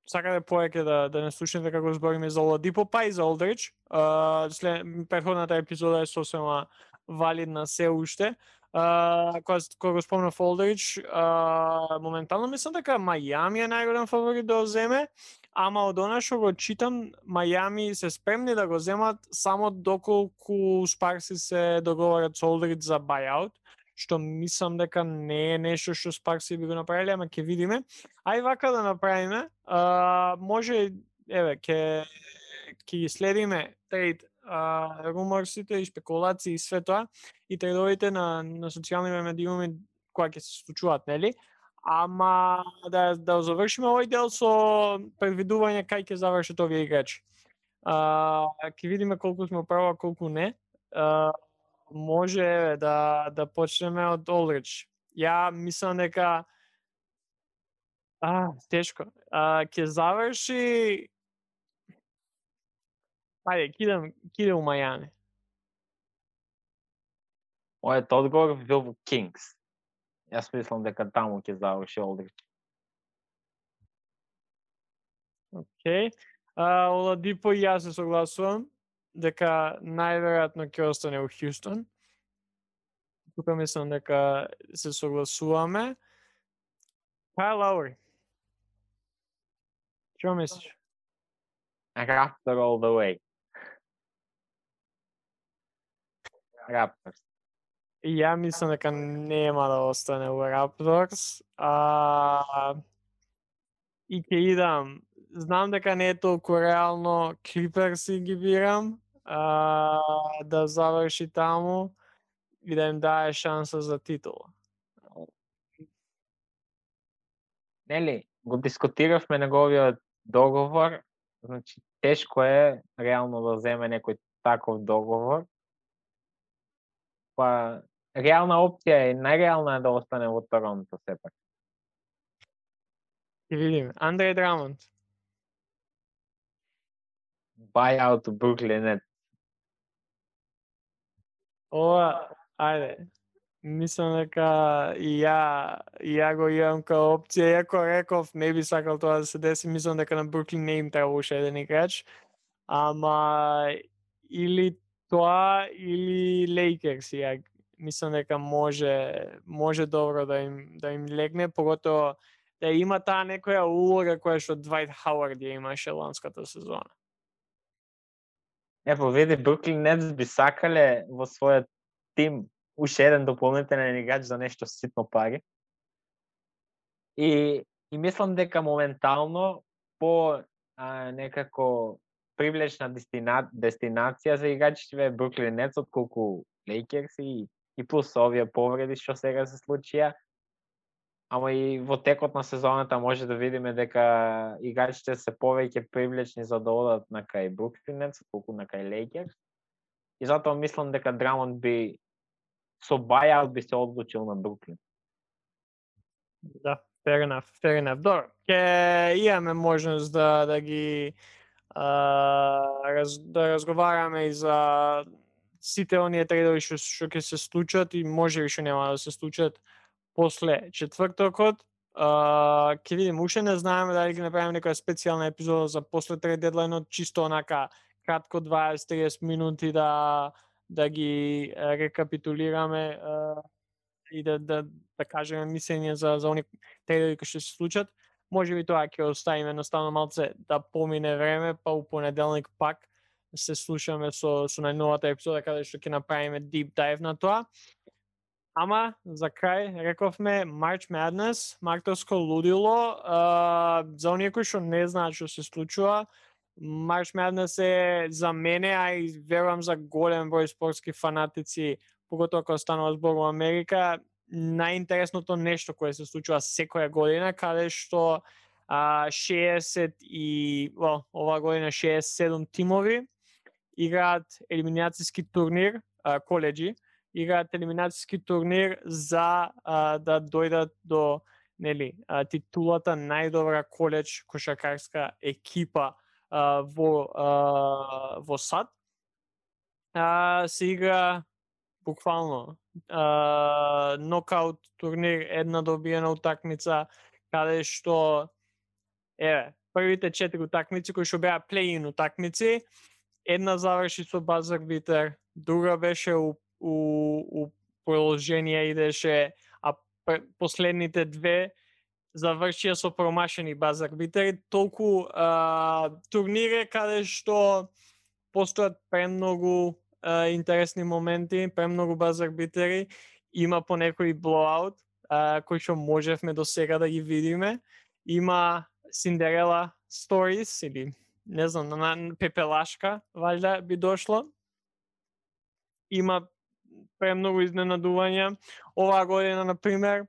сакате повеќе да, да не слушате како збориме за Оладипо, па и за Олдрич, а, след, предходната епизода е сосема валидна се уште. А, кога, кога го спомнав Олдрич, а, моментално мислам дека Мајами е најголем фаворит да го земе, ама од она што го читам, Мајами се спремни да го земат само доколку Спарси се договарат со Олдрид за buyout, што мислам дека не е нешто што Спарси би го направиле, ама ќе видиме. Ај вака да направиме, а, може, еве, ќе ќе ги следиме трейд а, руморсите и спекулации и све тоа и трейдовите на, на социјални медиуми кои ќе се случуваат, нели? Ама да да завршиме овој дел со предвидување кај ќе завршат овие играчи. А, ќе видиме колку сме права, колку не. А, може да да почнеме од Олрич. Ја мислам дека а, тешко. А, ќе заврши Ајде, кидам, кидам у Мајами. Мојот одговор бил Кингс. Јас мислам дека таму ќе заврши Олдрич. Океј. А, Оладипо и јас се согласувам дека најверојатно ќе остане у Хјустон. Тука мислам дека се согласуваме. Кај Лаури. Што мислиш? Raptor all the way. Raptors. И ја мислам дека нема да остане у Raptors. А, и ќе идам. Знам дека не е толку реално Clippers ги бирам а, да заврши таму и да им дае шанса за титула. Нели, го дискутиравме неговиот договор, значи тешко е реално да земе некој таков договор, па реална опција е, најреална е да остане во Торонто сепак. Ќе видиме. Андреј Драмонт. Buyout Brooklyn Nets. Ова, ајде, мислам дека и ја и ја го имам као опција, иако реков не би сакал тоа да се деси, мислам дека на Бруклин не им треба уште еден играч, ама или тоа или Лейкерс ја мислам дека може може добро да им да им легне поготово да има таа некоја улога која што Двајт Хауард ја имаше ланската сезона. Епо, види, Бруклин Нетс би сакале во својот тим уште еден дополнителен играч за нешто ситно пари. И, и мислам дека моментално по а, некако привлечна дестина, дестинација за играчите е Бруклин Нетс отколку Лейкерс и, и плюс овие повреди што сега се случија. Ама и во текот на сезоната може да видиме дека играчите се повеќе привлечни за да одат на кај Бруклин Нетс отколку на кај Лейкерс. И затоа мислам дека Драмон би со buyout би се одлучил на Бруклин. Да, fair enough, fair enough. Добро, ќе имаме можност да да ги а, раз, да разговараме и за сите оние трейдови што што ќе се случат и може би што нема да се случат после четвртокот. А, ќе видим, уште не знаеме дали ќе направиме некоја специјална епизода за после трейд дедлайнот, чисто онака кратко 20-30 минути да да ги рекапитулираме а, и да, да, да кажеме мислење за, за они трейдови кои ќе се случат. Може би тоа ќе оставиме едноставно малце да помине време, па у понеделник пак се слушаме со, со најновата епизода каде што ќе направиме deep dive на тоа. Ама, за крај, рековме March Madness, мартовско лудило, а, за оние кои што не знаат што се случува, March Madness е за мене, а и верувам за голем број спортски фанатици, поготоа кога станува збор во Америка, најинтересното нешто кое се случува секоја година, каде што а, 60 и, well, ова година 67 тимови играат елиминацијски турнир, а, коледжи, играат елиминацијски турнир за а, да дојдат до нели, а, титулата најдобра коледж кошакарска екипа а, во а, во сад. А, се игра буквално а, нокаут турнир, една добиена утакмица, каде што еве, првите четири утакмици кои што беа плей-ин утакмици, една заврши со базар битер, друга беше у, у, у продолжение идеше, а последните две завршија со промашени базар битери, толку а, турнире каде што постојат премногу а, интересни моменти, премногу базар битери, има по некој блоаут, а, кој што можевме до сега да ги видиме. Има Синдерела Stories или не знам, на, на пепелашка, валјда би дошло. Има премногу изненадувања. Оваа година, на пример,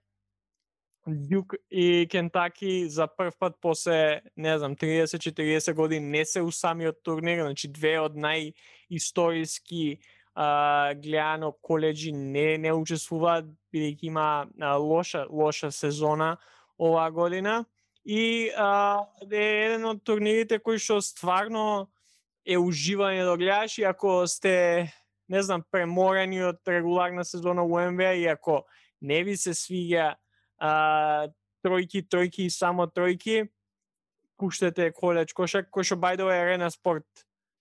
Дюк и Кентаки за прв пат после, не знам, 30-40 години не се у самиот турнир, значи две од најисториски а, гледано коледжи не не учествуваат бидејќи има а, лоша лоша сезона оваа година и а, е еден од турнирите кои што стварно е уживање да гледаш и ако сте не знам преморени од регуларна сезона во НБА и ако не ви се свиѓа а, тројки, тројки и само тројки, пуштете колеч кошак, кој што бајдо е арена спорт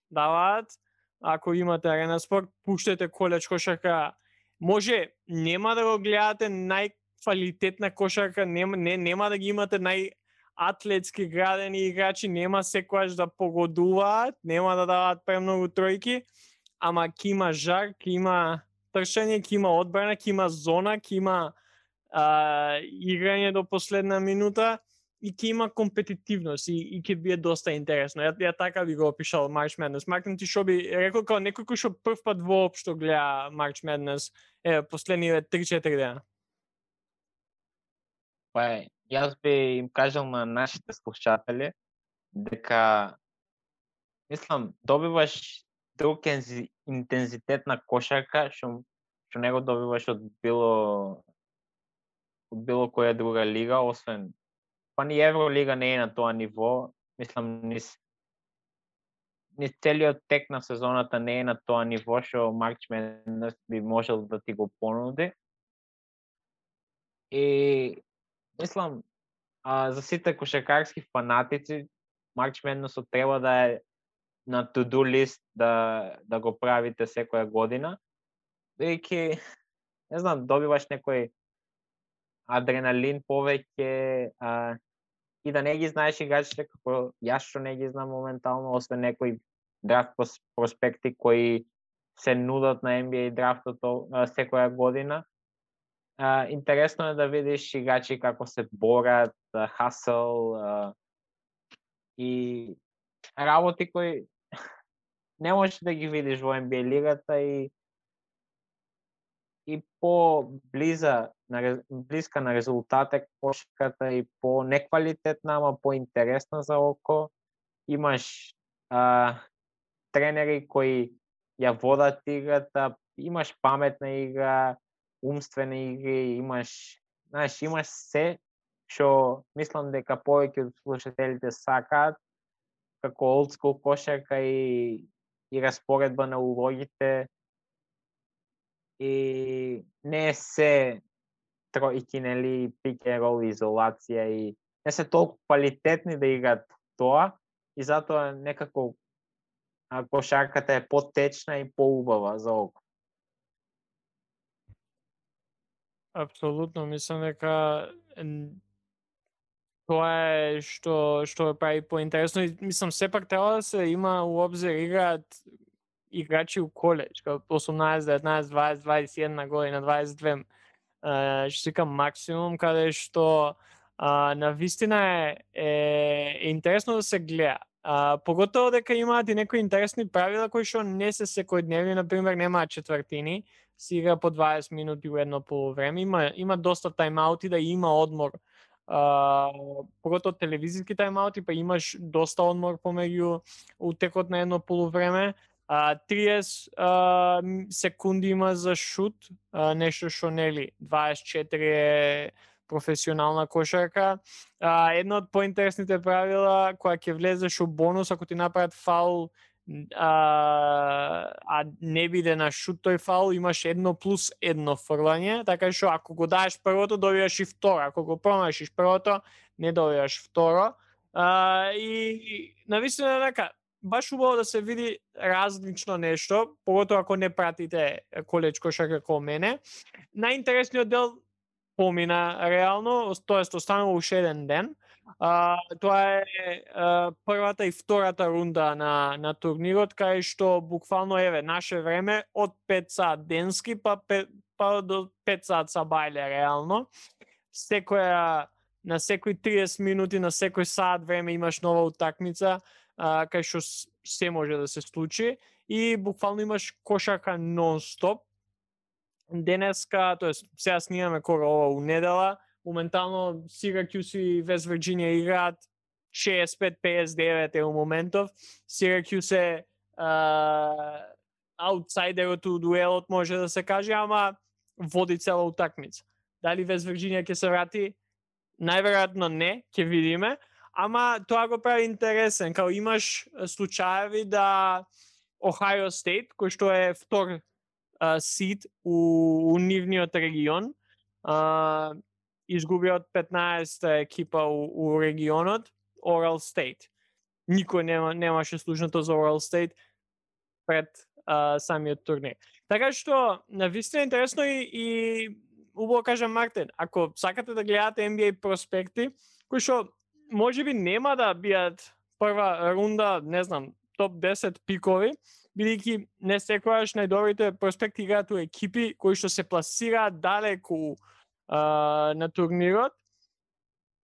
даваат. Ако имате арена спорт, пуштете колеч кошака. Може, нема да го гледате најквалитетна кошарка, нема, не, нема да ги имате нај атлетски градени играчи, нема секојаш да погодуваат, нема да даваат премногу тројки, ама ќе има жар, ќе има тршање, ќе има одбрана, ќе има зона, ќе има а, играње до последна минута и ќе има компетитивност и, и ќе биде доста интересно. Ја, ја така би го опишал March Madness. Макнем ти шо би рекол како некој кој што прв пат воопшто гледа March Madness е последниве 3-4 дена. Па, јас би им кажал на нашите слушатели дека мислам добиваш друг интензитет на кошарка што што него добиваш од било од било која друга лига, освен па ни Евролига не е на тоа ниво, мислам низ ни целиот тек на сезоната не е на тоа ниво што Марч би можел да ти го понуди. И мислам а, за сите кошакарски фанатици Марч Медносот треба да е на to-do лист да, да го правите секоја година, бидејќи не знам, добиваш некој адреналин повеќе а, и да не ги знаеш играчите како јас што не ги знам моментално, освен некои драфт проспекти кои се нудат на NBA драфтот секоја година. А, интересно е да видиш играчи како се борат, хасел а, и работи кои не можеш да ги видиш во NBA лигата и и по близа на блиска на резултате кошката и по неквалитетна, ама по интересна за око. Имаш а, тренери кои ја водат играта, имаш паметна игра, умствени игри, имаш, знаеш, имаш се што мислам дека повеќе од слушателите сакаат како олдскул кошарка и и распоредба на улогите и не е се тројки, нели, пик рол, изолација и не се толку квалитетни да играат тоа и затоа некако кошарката е потечна и поубава за око. Апсолутно, мислам дека тоа е што што прави поинтересно и мислам сепак треба да се има у обзир играат играчи у коледж, како 18, 19, 20, 21 година, 22, што се максимум, каде што а, на вистина е, е, е интересно да се гледа. А, поготово дека имаат и некои интересни правила кои што не се секојдневни, на пример немаат четвртини, си игра по 20 минути у едно полувреме, има има доста тајмаути да има одмор. А, поготово телевизиски тайм-аути, па имаш доста одмор помеѓу утекот на едно полувреме. А, 30 а, секунди има за шут, а, нешто што нели 24 е професионална кошарка. А, едно од поинтересните правила која ќе влезеш у бонус ако ти направат фаул а, а не биде на шут тој фаул, имаш едно плюс едно фрлање, така што ако го даеш првото, добиваш и второ, ако го промашиш првото, не добиваш второ. А, и навистина дека баш убаво да се види различно нешто, поготоа ако не пратите колеч кошарка како мене. Најинтересниот дел помина реално, тоест останува уште еден ден. А, тоа е а, првата и втората рунда на, на турнирот, кај што буквално еве наше време од 5 сат денски па, 5, па до 5 сат са бајле реално. Секоја на секои 30 минути, на секој сат време имаш нова утакмица а, кај што се може да се случи и буквално имаш кошака нон-стоп. Денеска, тоест сега снимаме кога ова у недела, моментално Сиракјус и Вест Вирджинија играат 65-59 е у моментов. Сиракјус е аутсайдерот у дуелот може да се каже, ама води цела утакмица. Дали Вест Вирджинија ќе се врати? Најверојатно не, ќе видиме, ама тоа го прави интересен, као имаш случаеви да Охайо Стейт, кој што е втор сид у, у нивниот регион, а, изгуби од 15 екипа у, у регионот, Oral State. Никој нема, немаше служното за Oral State пред а, самиот турнир. Така што, на вистина интересно и, и убаво кажа Мартин, ако сакате да гледате NBA проспекти, кои што може би нема да биат прва рунда, не знам, топ 10 пикови, бидејќи не секогаш најдобрите проспекти играат у екипи кои што се пласираат далеку а, на турнирот.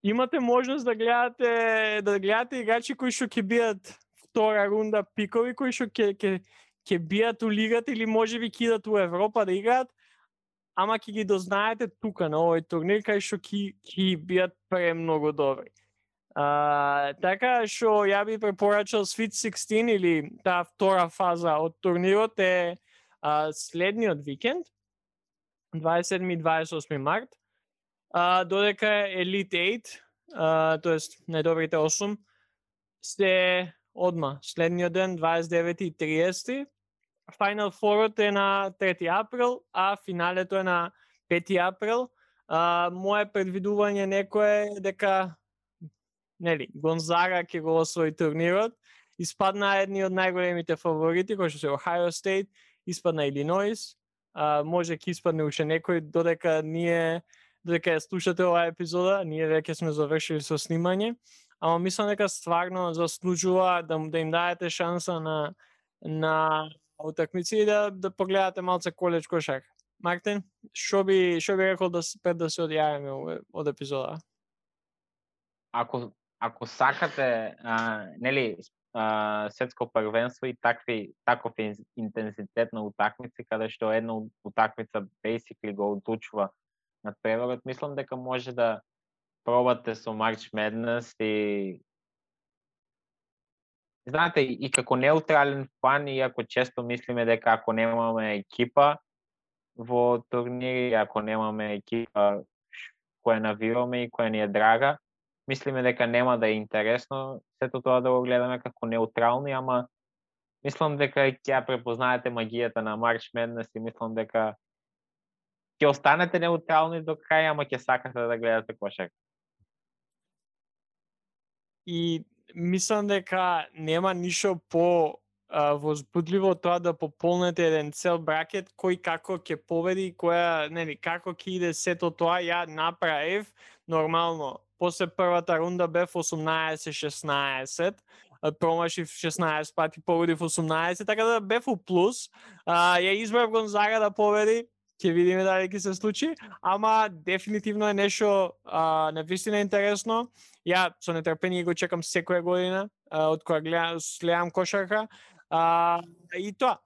Имате можност да гледате да гледате играчи кои што ќе биат втора рунда пикови кои што ќе ќе ќе биат у лигата или можеби ќе идат у Европа да играат, ама ќе ги дознаете тука на овој турнир кај што ќе ќе биат премногу добри. А, така што ја би препорачал Sweet 16 или таа втора фаза од турнирот е а, следниот викенд, 27 и 28 март, а, додека Elite 8, а, тоест најдобрите 8, се одма, следниот ден, 29 и 30. Final Four е на 3 април, а финалето е на 5 април. А, мое предвидување некое е дека нели, Гонзага ќе го освои турнирот, испадна едни од најголемите фаворити, кои што се Ohio State, испадна Илинойс, а, може ќе испадне уште некој додека ние додека ја слушате оваа епизода, ние веќе сме завршили со снимање, ама мислам дека стварно заслужува да, да им дадете шанса на на утакмици и да да погледате малце колеж кошак. Мартин, што би што би рекол да пред да се одјавиме од епизода? Ако ако сакате, а, нели, а, светско првенство и такви таков интензитет на утакмици каде што една утакмица basically го одлучува на преворот, мислам дека може да пробате со March Madness и Знаете, и како неутрален фан, и ако често мислиме дека ако немаме екипа во турнири, ако немаме екипа која навиваме и која ни е драга, мислиме дека нема да е интересно сето тоа да го гледаме како неутрални, ама мислам дека ќе ја препознаете магијата на March Madness и мислам дека ќе останете неутрални до крај, ама ќе сакате да гледате кошарка. И мислам дека нема ништо по а, возбудливо тоа да пополнете еден цел бракет кој како ќе победи, која, нели, како ќе иде сето тоа, ја направив нормално после првата рунда бев 18-16, промашив 16 пати, победив 18, така да бев у плюс. А, ја избрав Гонзага да победи, ќе видиме дали ќе се случи, ама дефинитивно е нешто а, на интересно. Ја со нетрпение го чекам секоја година, а, од која гледам, гледам кошарка. А, и тоа,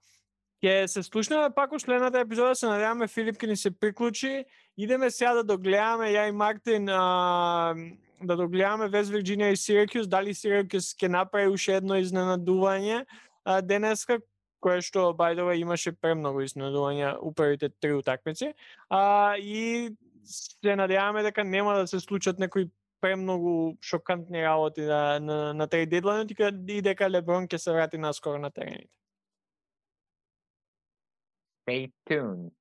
Ќе се слушнеме пак у следната епизода, се надеваме Филип ќе ни се приклучи. Идеме сега да догледаме ја и Мартин а, да догледаме Вест Вирджинија и Сиракјус, дали Сиракјус ќе направи уште едно изненадување а, денеска, кое што Бајдова имаше премногу изненадувања у првите три утакмици. А, и се надеваме дека нема да се случат некои премногу шокантни работи на, на, на трейд дедлайнот и, и дека Леброн ќе се врати наскоро на терените. Stay tuned.